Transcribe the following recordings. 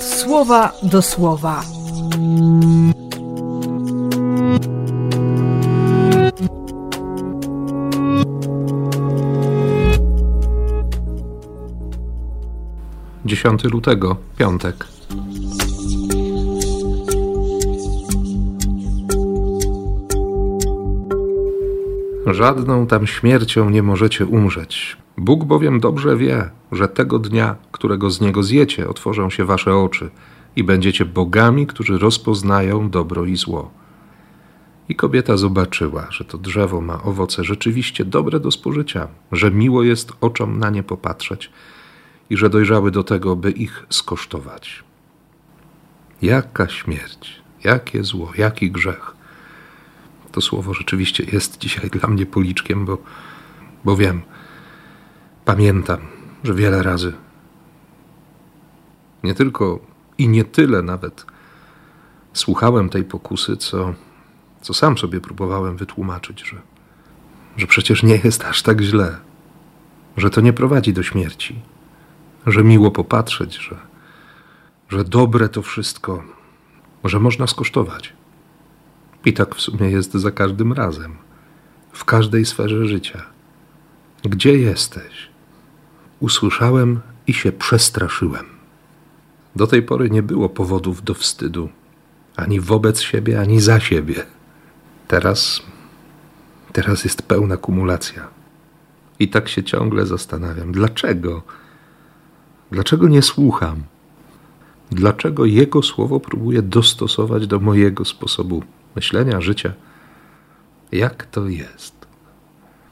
słowa do słowa. Dziesiąty lutego, piątek. Żadną tam śmiercią nie możecie umrzeć. Bóg bowiem dobrze wie, że tego dnia, którego z niego zjecie, otworzą się wasze oczy i będziecie bogami, którzy rozpoznają dobro i zło. I kobieta zobaczyła, że to drzewo ma owoce rzeczywiście dobre do spożycia, że miło jest oczom na nie popatrzeć i że dojrzały do tego, by ich skosztować. Jaka śmierć, jakie zło, jaki grzech. To słowo rzeczywiście jest dzisiaj dla mnie policzkiem, bo, bo wiem, pamiętam, że wiele razy nie tylko i nie tyle nawet słuchałem tej pokusy, co, co sam sobie próbowałem wytłumaczyć, że, że przecież nie jest aż tak źle, że to nie prowadzi do śmierci, że miło popatrzeć, że, że dobre to wszystko, że można skosztować. I tak w sumie jest za każdym razem, w każdej sferze życia. Gdzie jesteś? Usłyszałem i się przestraszyłem. Do tej pory nie było powodów do wstydu, ani wobec siebie, ani za siebie. Teraz, teraz jest pełna kumulacja. I tak się ciągle zastanawiam, dlaczego? Dlaczego nie słucham? Dlaczego Jego słowo próbuję dostosować do mojego sposobu myślenia, życia. Jak to jest?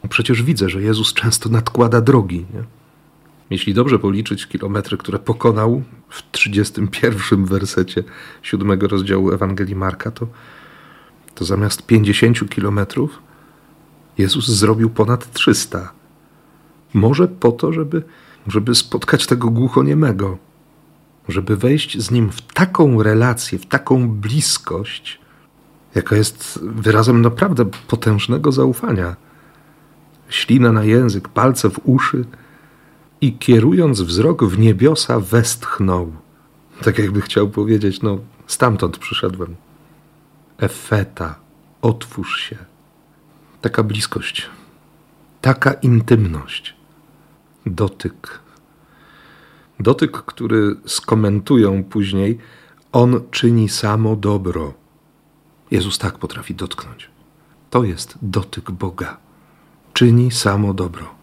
No przecież widzę, że Jezus często nadkłada drogi. Nie? Jeśli dobrze policzyć kilometry, które pokonał w 31 wersecie siódmego rozdziału Ewangelii Marka, to, to zamiast 50 kilometrów Jezus zrobił ponad 300. Może po to, żeby, żeby spotkać tego głuchoniemego, żeby wejść z nim w taką relację, w taką bliskość, jaka jest wyrazem naprawdę potężnego zaufania. Ślina na język, palce w uszy i kierując wzrok w niebiosa westchnął. Tak jakby chciał powiedzieć, no stamtąd przyszedłem. Efeta, otwórz się. Taka bliskość, taka intymność, dotyk. Dotyk, który skomentują później, on czyni samo dobro. Jezus tak potrafi dotknąć. To jest dotyk Boga. Czyni samo dobro.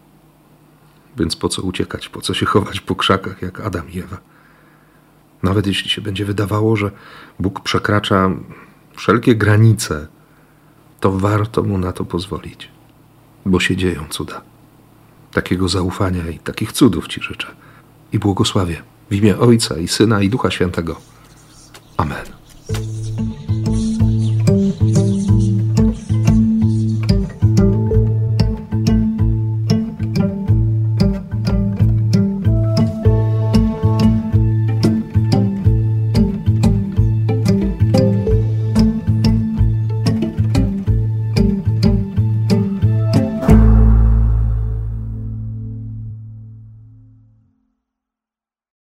Więc po co uciekać, po co się chować po krzakach jak Adam i Ewa? Nawet jeśli się będzie wydawało, że Bóg przekracza wszelkie granice, to warto mu na to pozwolić, bo się dzieją cuda. Takiego zaufania i takich cudów Ci życzę. I błogosławię w imię Ojca i Syna i Ducha Świętego. Amen.